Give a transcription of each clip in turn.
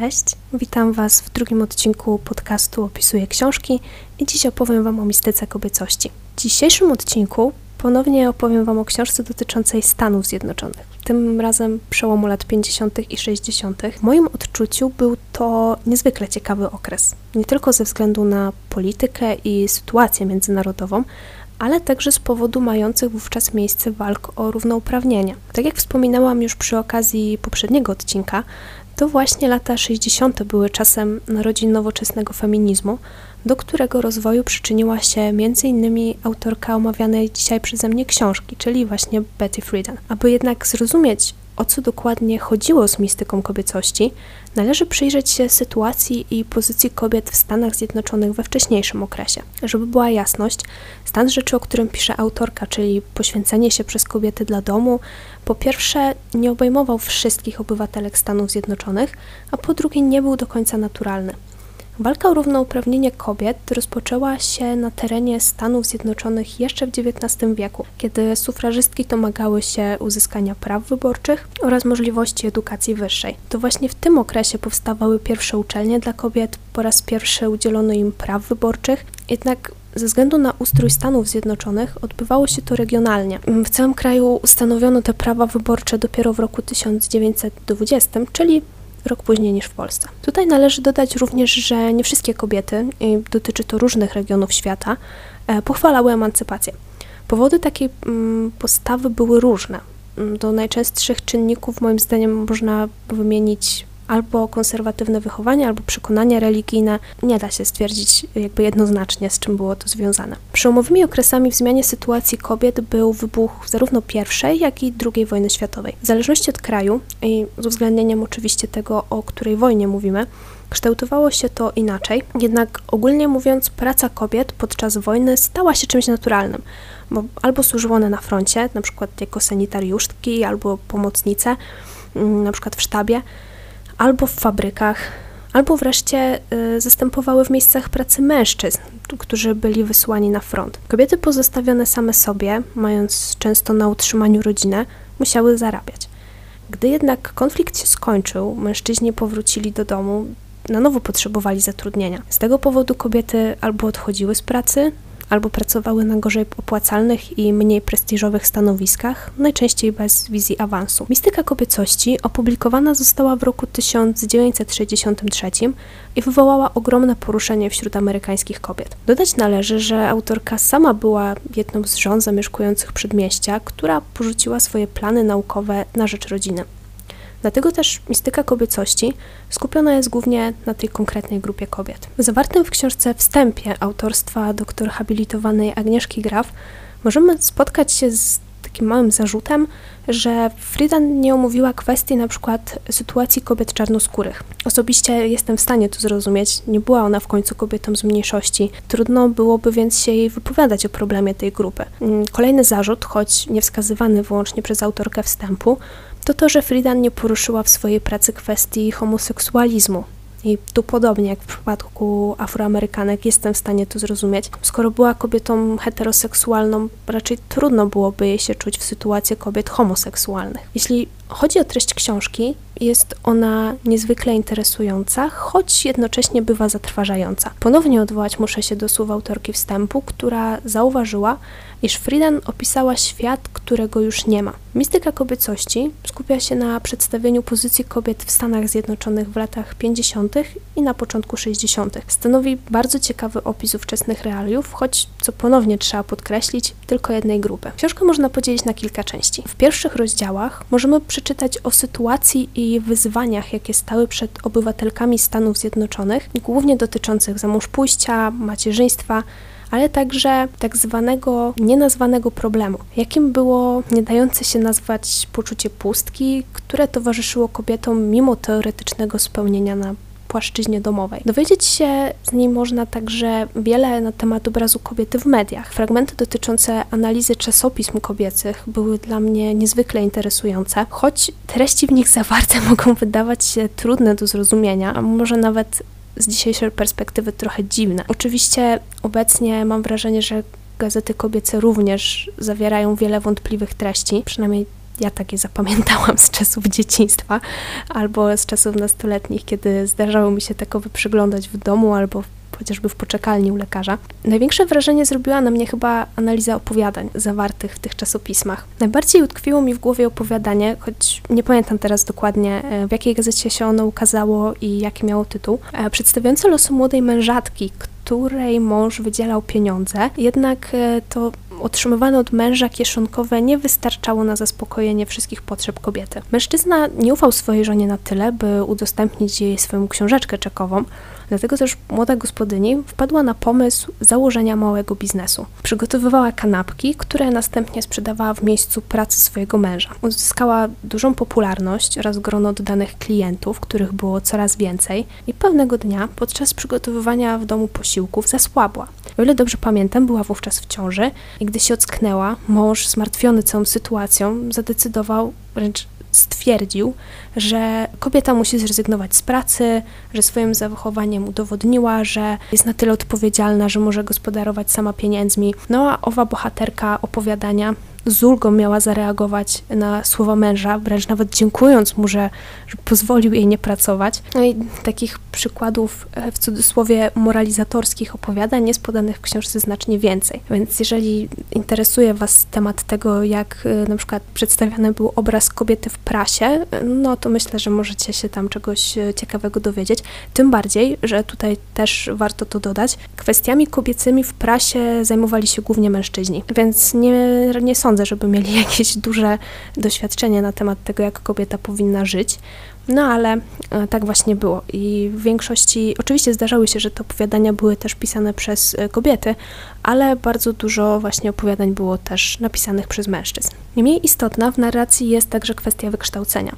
Cześć, witam Was w drugim odcinku podcastu Opisuję Książki i dziś opowiem Wam o mistyce kobiecości. W dzisiejszym odcinku ponownie opowiem Wam o książce dotyczącej Stanów Zjednoczonych. Tym razem przełomu lat 50. i 60. W moim odczuciu był to niezwykle ciekawy okres. Nie tylko ze względu na politykę i sytuację międzynarodową, ale także z powodu mających wówczas miejsce walk o równouprawnienie. Tak jak wspominałam już przy okazji poprzedniego odcinka, to właśnie lata 60. były czasem narodzin nowoczesnego feminizmu, do którego rozwoju przyczyniła się m.in. autorka omawianej dzisiaj przeze mnie książki, czyli właśnie Betty Friedan. Aby jednak zrozumieć, o co dokładnie chodziło z mistyką kobiecości, należy przyjrzeć się sytuacji i pozycji kobiet w Stanach Zjednoczonych we wcześniejszym okresie. Żeby była jasność, stan rzeczy, o którym pisze autorka, czyli poświęcenie się przez kobiety dla domu, po pierwsze nie obejmował wszystkich obywatelek Stanów Zjednoczonych, a po drugie nie był do końca naturalny. Walka o równouprawnienie kobiet rozpoczęła się na terenie Stanów Zjednoczonych jeszcze w XIX wieku, kiedy sufrażystki domagały się uzyskania praw wyborczych oraz możliwości edukacji wyższej. To właśnie w tym okresie powstawały pierwsze uczelnie dla kobiet, po raz pierwszy udzielono im praw wyborczych, jednak ze względu na ustrój Stanów Zjednoczonych odbywało się to regionalnie. W całym kraju ustanowiono te prawa wyborcze dopiero w roku 1920, czyli rok później niż w Polsce. Tutaj należy dodać również, że nie wszystkie kobiety, i dotyczy to różnych regionów świata, e, pochwalały emancypację. Powody takiej mm, postawy były różne. Mm, do najczęstszych czynników, moim zdaniem, można wymienić albo konserwatywne wychowanie, albo przekonania religijne. Nie da się stwierdzić jakby jednoznacznie, z czym było to związane. Przełomowymi okresami w zmianie sytuacji kobiet był wybuch zarówno I, jak i II wojny światowej. W zależności od kraju i z uwzględnieniem oczywiście tego, o której wojnie mówimy, kształtowało się to inaczej. Jednak ogólnie mówiąc, praca kobiet podczas wojny stała się czymś naturalnym, bo albo służyły one na froncie, na przykład jako sanitariuszki albo pomocnice, mm, na przykład w sztabie, albo w fabrykach, albo wreszcie y, zastępowały w miejscach pracy mężczyzn, którzy byli wysłani na front. Kobiety pozostawione same sobie, mając często na utrzymaniu rodzinę, musiały zarabiać. Gdy jednak konflikt się skończył, mężczyźni powrócili do domu, na nowo potrzebowali zatrudnienia. Z tego powodu kobiety albo odchodziły z pracy, albo pracowały na gorzej opłacalnych i mniej prestiżowych stanowiskach, najczęściej bez wizji awansu. Mistyka kobiecości opublikowana została w roku 1963 i wywołała ogromne poruszenie wśród amerykańskich kobiet. Dodać należy, że autorka sama była jedną z żon zamieszkujących przedmieścia, która porzuciła swoje plany naukowe na rzecz rodziny. Dlatego też mistyka kobiecości skupiona jest głównie na tej konkretnej grupie kobiet. W zawartym w książce wstępie autorstwa doktor habilitowanej Agnieszki Graf możemy spotkać się z takim małym zarzutem, że Friedan nie omówiła kwestii na przykład sytuacji kobiet czarnoskórych. Osobiście jestem w stanie to zrozumieć. Nie była ona w końcu kobietą z mniejszości. Trudno byłoby więc się jej wypowiadać o problemie tej grupy. Mm, kolejny zarzut, choć nie wskazywany wyłącznie przez autorkę wstępu, to to, że Friedan nie poruszyła w swojej pracy kwestii homoseksualizmu. I tu podobnie jak w przypadku Afroamerykanek jestem w stanie to zrozumieć. Skoro była kobietą heteroseksualną, raczej trudno byłoby jej się czuć w sytuacji kobiet homoseksualnych. Jeśli chodzi o treść książki, jest ona niezwykle interesująca, choć jednocześnie bywa zatrważająca. Ponownie odwołać muszę się do słów autorki wstępu, która zauważyła, iż Friedan opisała świat, którego już nie ma. Mistyka kobiecości skupia się na przedstawieniu pozycji kobiet w Stanach Zjednoczonych w latach 50. i na początku 60. Stanowi bardzo ciekawy opis ówczesnych realiów, choć, co ponownie trzeba podkreślić, tylko jednej grupy. Książkę można podzielić na kilka części. W pierwszych rozdziałach możemy przeczytać o sytuacji i wyzwaniach, jakie stały przed obywatelkami Stanów Zjednoczonych, głównie dotyczących zamążpójścia, macierzyństwa, ale także tak zwanego nienazwanego problemu, jakim było nie dające się nazwać poczucie pustki, które towarzyszyło kobietom mimo teoretycznego spełnienia na płaszczyźnie domowej. Dowiedzieć się z niej można także wiele na temat obrazu kobiety w mediach. Fragmenty dotyczące analizy czasopism kobiecych były dla mnie niezwykle interesujące, choć treści w nich zawarte mogą wydawać się trudne do zrozumienia, a może nawet z dzisiejszej perspektywy trochę dziwne. Oczywiście obecnie mam wrażenie, że gazety kobiece również zawierają wiele wątpliwych treści, przynajmniej ja takie zapamiętałam z czasów dzieciństwa albo z czasów nastoletnich, kiedy zdarzało mi się takowe przyglądać w domu albo chociażby w poczekalni u lekarza. Największe wrażenie zrobiła na mnie chyba analiza opowiadań zawartych w tych czasopismach. Najbardziej utkwiło mi w głowie opowiadanie, choć nie pamiętam teraz dokładnie e, w jakiej gazecie się ono ukazało i jaki miało tytuł, e, przedstawiające losy młodej mężatki, której mąż wydzielał pieniądze, jednak e, to otrzymywane od męża kieszonkowe nie wystarczało na zaspokojenie wszystkich potrzeb kobiety. Mężczyzna nie ufał swojej żonie na tyle, by udostępnić jej swoją książeczkę czekową, Dlatego też młoda gospodyni wpadła na pomysł założenia małego biznesu. Przygotowywała kanapki, które następnie sprzedawała w miejscu pracy swojego męża. Uzyskała dużą popularność oraz grono oddanych klientów, których było coraz więcej i pewnego dnia podczas przygotowywania w domu posiłków zasłabła. O ile dobrze pamiętam, była wówczas w ciąży i gdy się ocknęła, mąż, zmartwiony całą sytuacją, zadecydował, wręcz stwierdził, że kobieta musi zrezygnować z pracy, że swoim zachowaniem udowodniła, że jest na tyle odpowiedzialna, że może gospodarować sama pieniędzmi. No a owa bohaterka opowiadania z ulgą miała zareagować na słowa męża, wręcz nawet dziękując mu, że, że pozwolił jej nie pracować. No i takich przykładów e, w cudzysłowie moralizatorskich opowiadań jest podanych w książce znacznie więcej. Więc jeżeli interesuje Was temat tego, jak e, na przykład przedstawiany był obraz kobiety w prasie, no to myślę, że możecie się tam czegoś e, ciekawego dowiedzieć. Tym bardziej, że tutaj też warto to dodać, kwestiami kobiecymi w prasie zajmowali się głównie mężczyźni, więc nie, nie sądzę, sądzę, żeby mieli jakieś duże doświadczenie na temat tego, jak kobieta powinna żyć. No ale e, tak właśnie było. I w większości, oczywiście zdarzały się, że te opowiadania były też pisane przez e, kobiety, ale bardzo dużo właśnie opowiadań było też napisanych przez mężczyzn. Niemniej istotna w narracji jest także kwestia wykształcenia.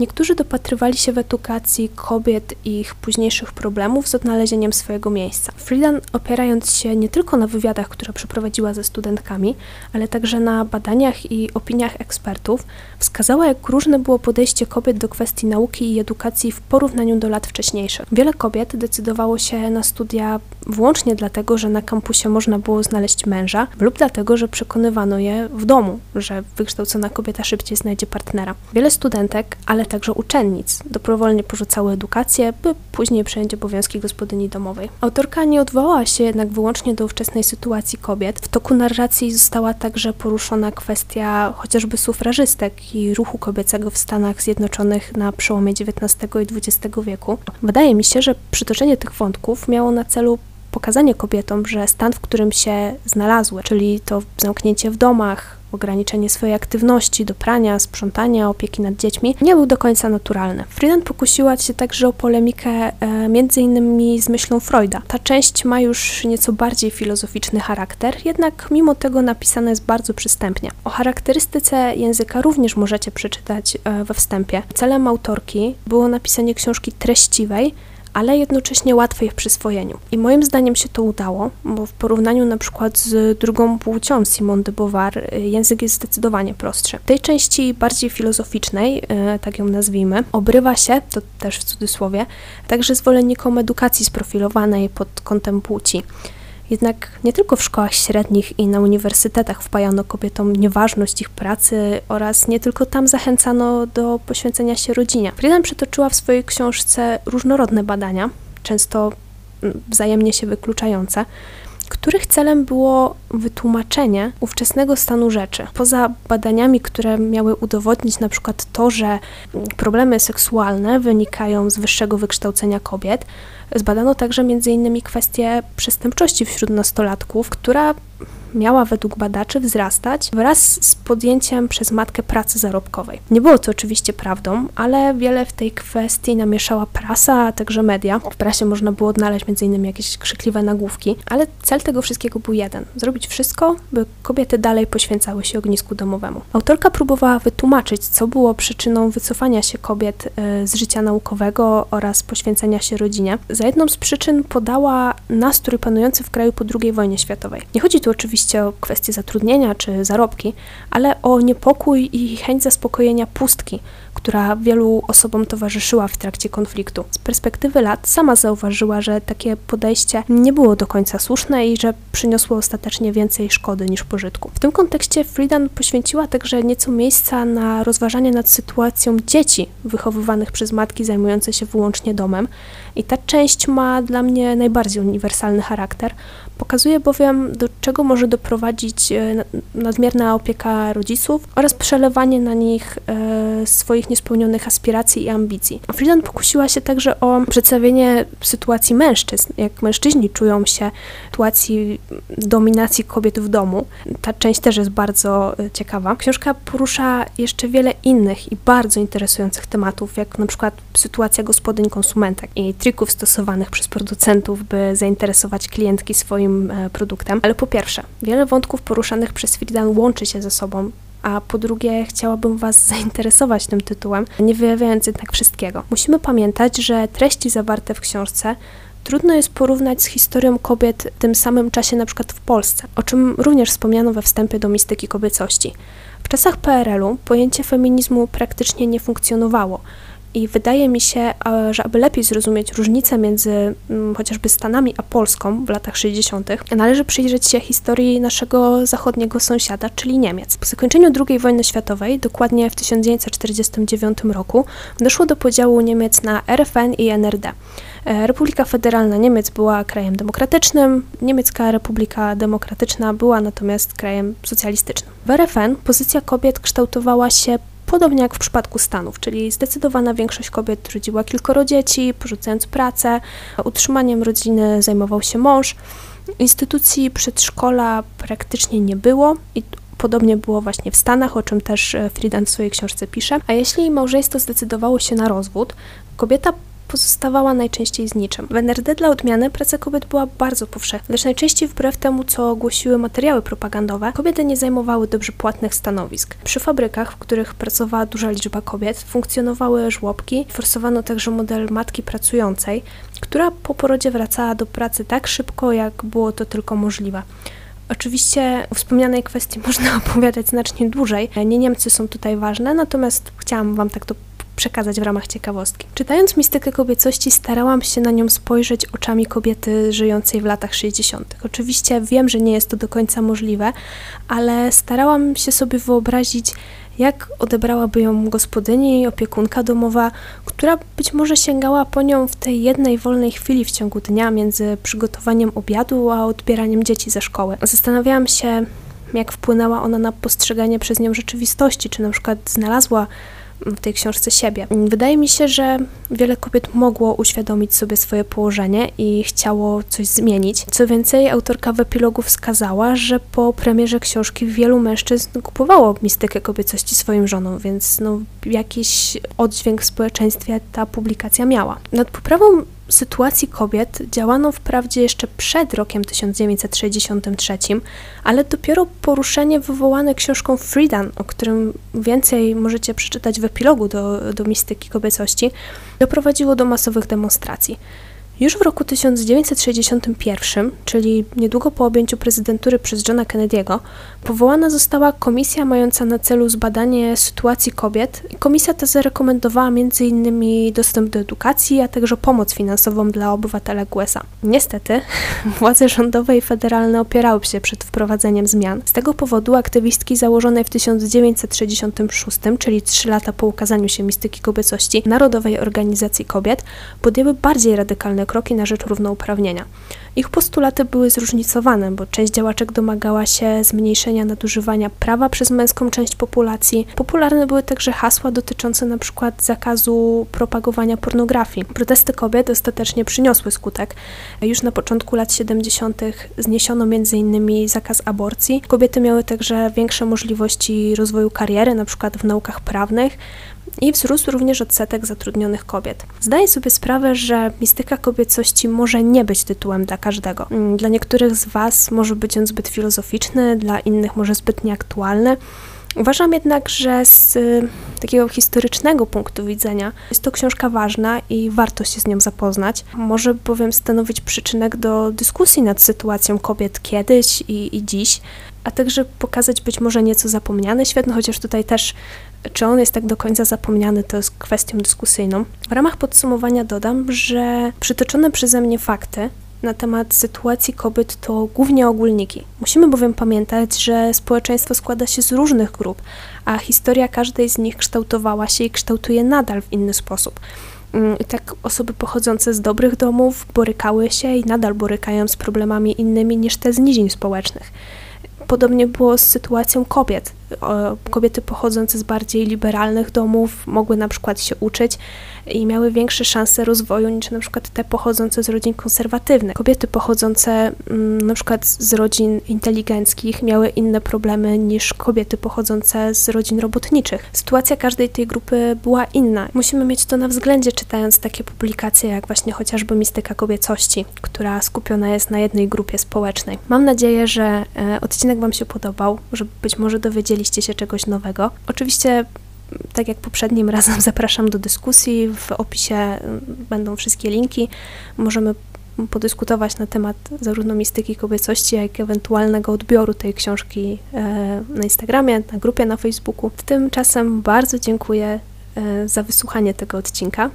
Niektórzy dopatrywali się w edukacji kobiet i ich późniejszych problemów z odnalezieniem swojego miejsca. Friedan, opierając się nie tylko na wywiadach, które przeprowadziła ze studentkami, ale także na badaniach i opiniach ekspertów, wskazała, jak różne było podejście kobiet do kwestii nauki i edukacji w porównaniu do lat wcześniejszych. Wiele kobiet decydowało się na studia wyłącznie dlatego, że na kampusie można było znaleźć męża, lub dlatego, że przekonywano je w domu, że wykształcona kobieta szybciej znajdzie partnera. Wiele studentek, ale także uczennic dobrowolnie porzucały edukację, by później przejąć obowiązki gospodyni domowej. Autorka nie odwołała się jednak wyłącznie do ówczesnej sytuacji kobiet. W toku narracji została także poruszona kwestia chociażby sufrażystek i ruchu kobiecego w Stanach Zjednoczonych na przełomie XIX i XX wieku. Wydaje mi się, że przytoczenie tych wątków miało na celu pokazanie kobietom, że stan, w którym się znalazły, czyli to zamknięcie w domach, ograniczenie swojej aktywności do prania, sprzątania, opieki nad dziećmi, nie był do końca naturalny. Friedan pokusiła się także o polemikę e, między innymi z myślą Freuda. Ta część ma już nieco bardziej filozoficzny charakter, jednak mimo tego napisana jest bardzo przystępnie. O charakterystyce języka również możecie przeczytać e, we wstępie. Celem autorki było napisanie książki treściwej, ale jednocześnie łatwej w przyswojeniu. I moim zdaniem się to udało, bo w porównaniu na przykład z drugą płcią Simone de Beauvoir y, język jest zdecydowanie prostszy. W tej części bardziej filozoficznej, y, tak ją nazwijmy, obrywa się, to też w cudzysłowie, także zwolennikom edukacji sprofilowanej pod kątem płci. Jednak nie tylko w szkołach średnich i na uniwersytetach wpajano kobietom nieważność ich pracy oraz nie tylko tam zachęcano do poświęcenia się rodzinie. Friedan przytoczyła w swojej książce różnorodne badania, często mm, wzajemnie się wykluczające, których celem było wytłumaczenie ówczesnego stanu rzeczy. Poza badaniami, które miały udowodnić na przykład to, że problemy seksualne wynikają z wyższego wykształcenia kobiet, zbadano także m.in. kwestię przestępczości wśród nastolatków, która miała według badaczy wzrastać wraz z podjęciem przez matkę pracy zarobkowej. Nie było to oczywiście prawdą, ale wiele w tej kwestii namieszała prasa, a także media. W prasie można było odnaleźć m.in. jakieś krzykliwe nagłówki, ale cel tego wszystkiego był jeden: zrobić wszystko, by kobiety dalej poświęcały się ognisku domowemu. Autorka próbowała wytłumaczyć, co było przyczyną wycofania się kobiet e, z życia naukowego oraz poświęcenia się rodzinie. Za jedną z przyczyn podała nastrój panujący w kraju po II wojnie światowej. Nie chodzi tu oczywiście oczywiście o kwestie zatrudnienia czy zarobki, ale o niepokój i chęć zaspokojenia pustki, która wielu osobom towarzyszyła w trakcie konfliktu. Z perspektywy lat sama zauważyła, że takie podejście nie było do końca słuszne i że przyniosło ostatecznie więcej szkody niż pożytku. W tym kontekście Friedan poświęciła także nieco miejsca na rozważanie nad sytuacją dzieci wychowywanych przez matki zajmujące się wyłącznie domem. I ta część ma dla mnie najbardziej uniwersalny charakter, Pokazuje bowiem, do czego może doprowadzić e, nadmierna opieka rodziców oraz przelewanie na nich e, swoich niespełnionych aspiracji i ambicji. Friedan pokusiła się także o przedstawienie sytuacji mężczyzn, jak mężczyźni czują się w sytuacji dominacji kobiet w domu. Ta część też jest bardzo e, ciekawa. Książka porusza jeszcze wiele innych i bardzo interesujących tematów, jak na przykład sytuacja gospodyń konsumentek i trików stosowanych przez producentów, by zainteresować klientki swoim E, produktem. Ale po pierwsze, wiele wątków poruszanych przez Friedan łączy się ze sobą, a po drugie chciałabym Was zainteresować tym tytułem, nie wyjawiając jednak wszystkiego. Musimy pamiętać, że treści zawarte w książce trudno jest porównać z historią kobiet w tym samym czasie na przykład w Polsce, o czym również wspomniano we wstępie do mistyki kobiecości. W czasach PRL-u pojęcie feminizmu praktycznie nie funkcjonowało, i wydaje mi się, że aby lepiej zrozumieć różnicę między mm, chociażby Stanami a Polską w latach 60., należy przyjrzeć się historii naszego zachodniego sąsiada, czyli Niemiec. Po zakończeniu II wojny światowej, dokładnie w 1949 roku, doszło do podziału Niemiec na RFN i NRD. E, Republika Federalna Niemiec była krajem demokratycznym, Niemiecka Republika Demokratyczna była natomiast krajem socjalistycznym. W RFN pozycja kobiet kształtowała się Podobnie jak w przypadku Stanów, czyli zdecydowana większość kobiet rodziła kilkoro dzieci, porzucając pracę, utrzymaniem rodziny zajmował się mąż. Instytucji przedszkola praktycznie nie było i Podobnie było właśnie w Stanach, o czym też e, Friedan w swojej książce pisze. A jeśli małżeństwo zdecydowało się na rozwód, kobieta pozostawała najczęściej z niczym. W NRD dla odmiany praca kobiet była bardzo powszechna, lecz najczęściej wbrew temu, co głosiły materiały propagandowe, kobiety nie zajmowały dobrze płatnych stanowisk. Przy fabrykach, w których pracowała duża liczba kobiet, funkcjonowały żłobki, forsowano także model matki pracującej, która po porodzie wracała do pracy tak szybko, jak było to tylko możliwe. Oczywiście o wspomnianej kwestii można opowiadać znacznie dłużej. Nie Niemcy są tutaj ważne, natomiast chciałam Wam tak to przekazać w ramach ciekawostki. Czytając mistykę kobiecości, starałam się na nią spojrzeć oczami kobiety żyjącej w latach 60. Oczywiście wiem, że nie jest to do końca możliwe, ale starałam się sobie wyobrazić, jak odebrałaby ją gospodyni i opiekunka domowa, która być może sięgała po nią w tej jednej wolnej chwili w ciągu dnia między przygotowaniem obiadu a odbieraniem dzieci ze szkoły. Zastanawiałam się, jak wpłynęła ona na postrzeganie przez nią rzeczywistości, czy na przykład znalazła w tej książce siebie. Wydaje mi się, że wiele kobiet mogło uświadomić sobie swoje położenie i chciało coś zmienić. Co więcej, autorka w epilogu wskazała, że po premierze książki wielu mężczyzn kupowało mistykę kobiecości swoim żonom, więc no, jakiś oddźwięk w społeczeństwie ta publikacja miała. Nad poprawą sytuacji kobiet działano wprawdzie jeszcze przed rokiem 1963, ale dopiero poruszenie wywołane książką Friedan, o którym więcej możecie przeczytać w epilogu do, do mistyki kobiecości, doprowadziło do masowych demonstracji. Już w roku 1961, czyli niedługo po objęciu prezydentury przez Johna Kennedy'ego, powołana została komisja mająca na celu zbadanie sytuacji kobiet. Komisja ta zarekomendowała m.in. dostęp do edukacji, a także pomoc finansową dla obywatelek USA. Niestety, władze rządowe i federalne opierały się przed wprowadzeniem zmian. Z tego powodu aktywistki założonej w 1966, czyli trzy lata po ukazaniu się mistyki kobiecości Narodowej Organizacji Kobiet, podjęły bardziej radykalne kroki na rzecz równouprawnienia. Ich postulaty były zróżnicowane, bo część działaczek domagała się zmniejszenia nadużywania prawa przez męską część populacji. Popularne były także hasła dotyczące np. zakazu propagowania pornografii. Protesty kobiet ostatecznie przyniosły skutek. Już na początku lat 70. zniesiono m.in. zakaz aborcji. Kobiety miały także większe możliwości rozwoju kariery, np. w naukach prawnych i wzrósł również odsetek zatrudnionych kobiet. Zdaję sobie sprawę, że mistyka kobiecości może nie być tytułem dla każdego. Mm, dla niektórych z Was może być on zbyt filozoficzny, dla innych może zbyt nieaktualny, Uważam jednak, że z y, takiego historycznego punktu widzenia jest to książka ważna i warto się z nią zapoznać. Może bowiem stanowić przyczynek do dyskusji nad sytuacją kobiet kiedyś i, i dziś, a także pokazać być może nieco zapomniany świat, no chociaż tutaj też czy on jest tak do końca zapomniany, to jest kwestią dyskusyjną. W ramach podsumowania dodam, że przytoczone przeze mnie fakty na temat sytuacji kobiet to głównie ogólniki. Musimy bowiem pamiętać, że społeczeństwo składa się z różnych grup, a historia każdej z nich kształtowała się i kształtuje nadal w inny sposób. Mm, I tak osoby pochodzące z dobrych domów borykały się i nadal borykają z problemami innymi niż te z nizin społecznych. Podobnie było z sytuacją kobiet. Kobiety pochodzące z bardziej liberalnych domów mogły na przykład się uczyć i miały większe szanse rozwoju niż na przykład te pochodzące z rodzin konserwatywnych. Kobiety pochodzące mm, na przykład z rodzin inteligenckich miały inne problemy niż kobiety pochodzące z rodzin robotniczych. Sytuacja każdej tej grupy była inna. Musimy mieć to na względzie czytając takie publikacje jak właśnie chociażby Mistyka Kobiecości, która skupiona jest na jednej grupie społecznej. Mam nadzieję, że e, odcinek Wam się podobał, że być może dowiedzieliście się czegoś nowego. Oczywiście tak jak poprzednim razem, zapraszam do dyskusji. W opisie mm, będą wszystkie linki. Możemy podyskutować na temat zarówno mistyki kobiecości, jak i ewentualnego odbioru tej książki e, na Instagramie, na grupie na Facebooku. Tymczasem bardzo dziękuję e, za wysłuchanie tego odcinka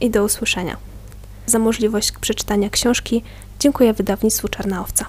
i do usłyszenia. Za możliwość przeczytania książki dziękuję wydawnictwu Czarna Owca.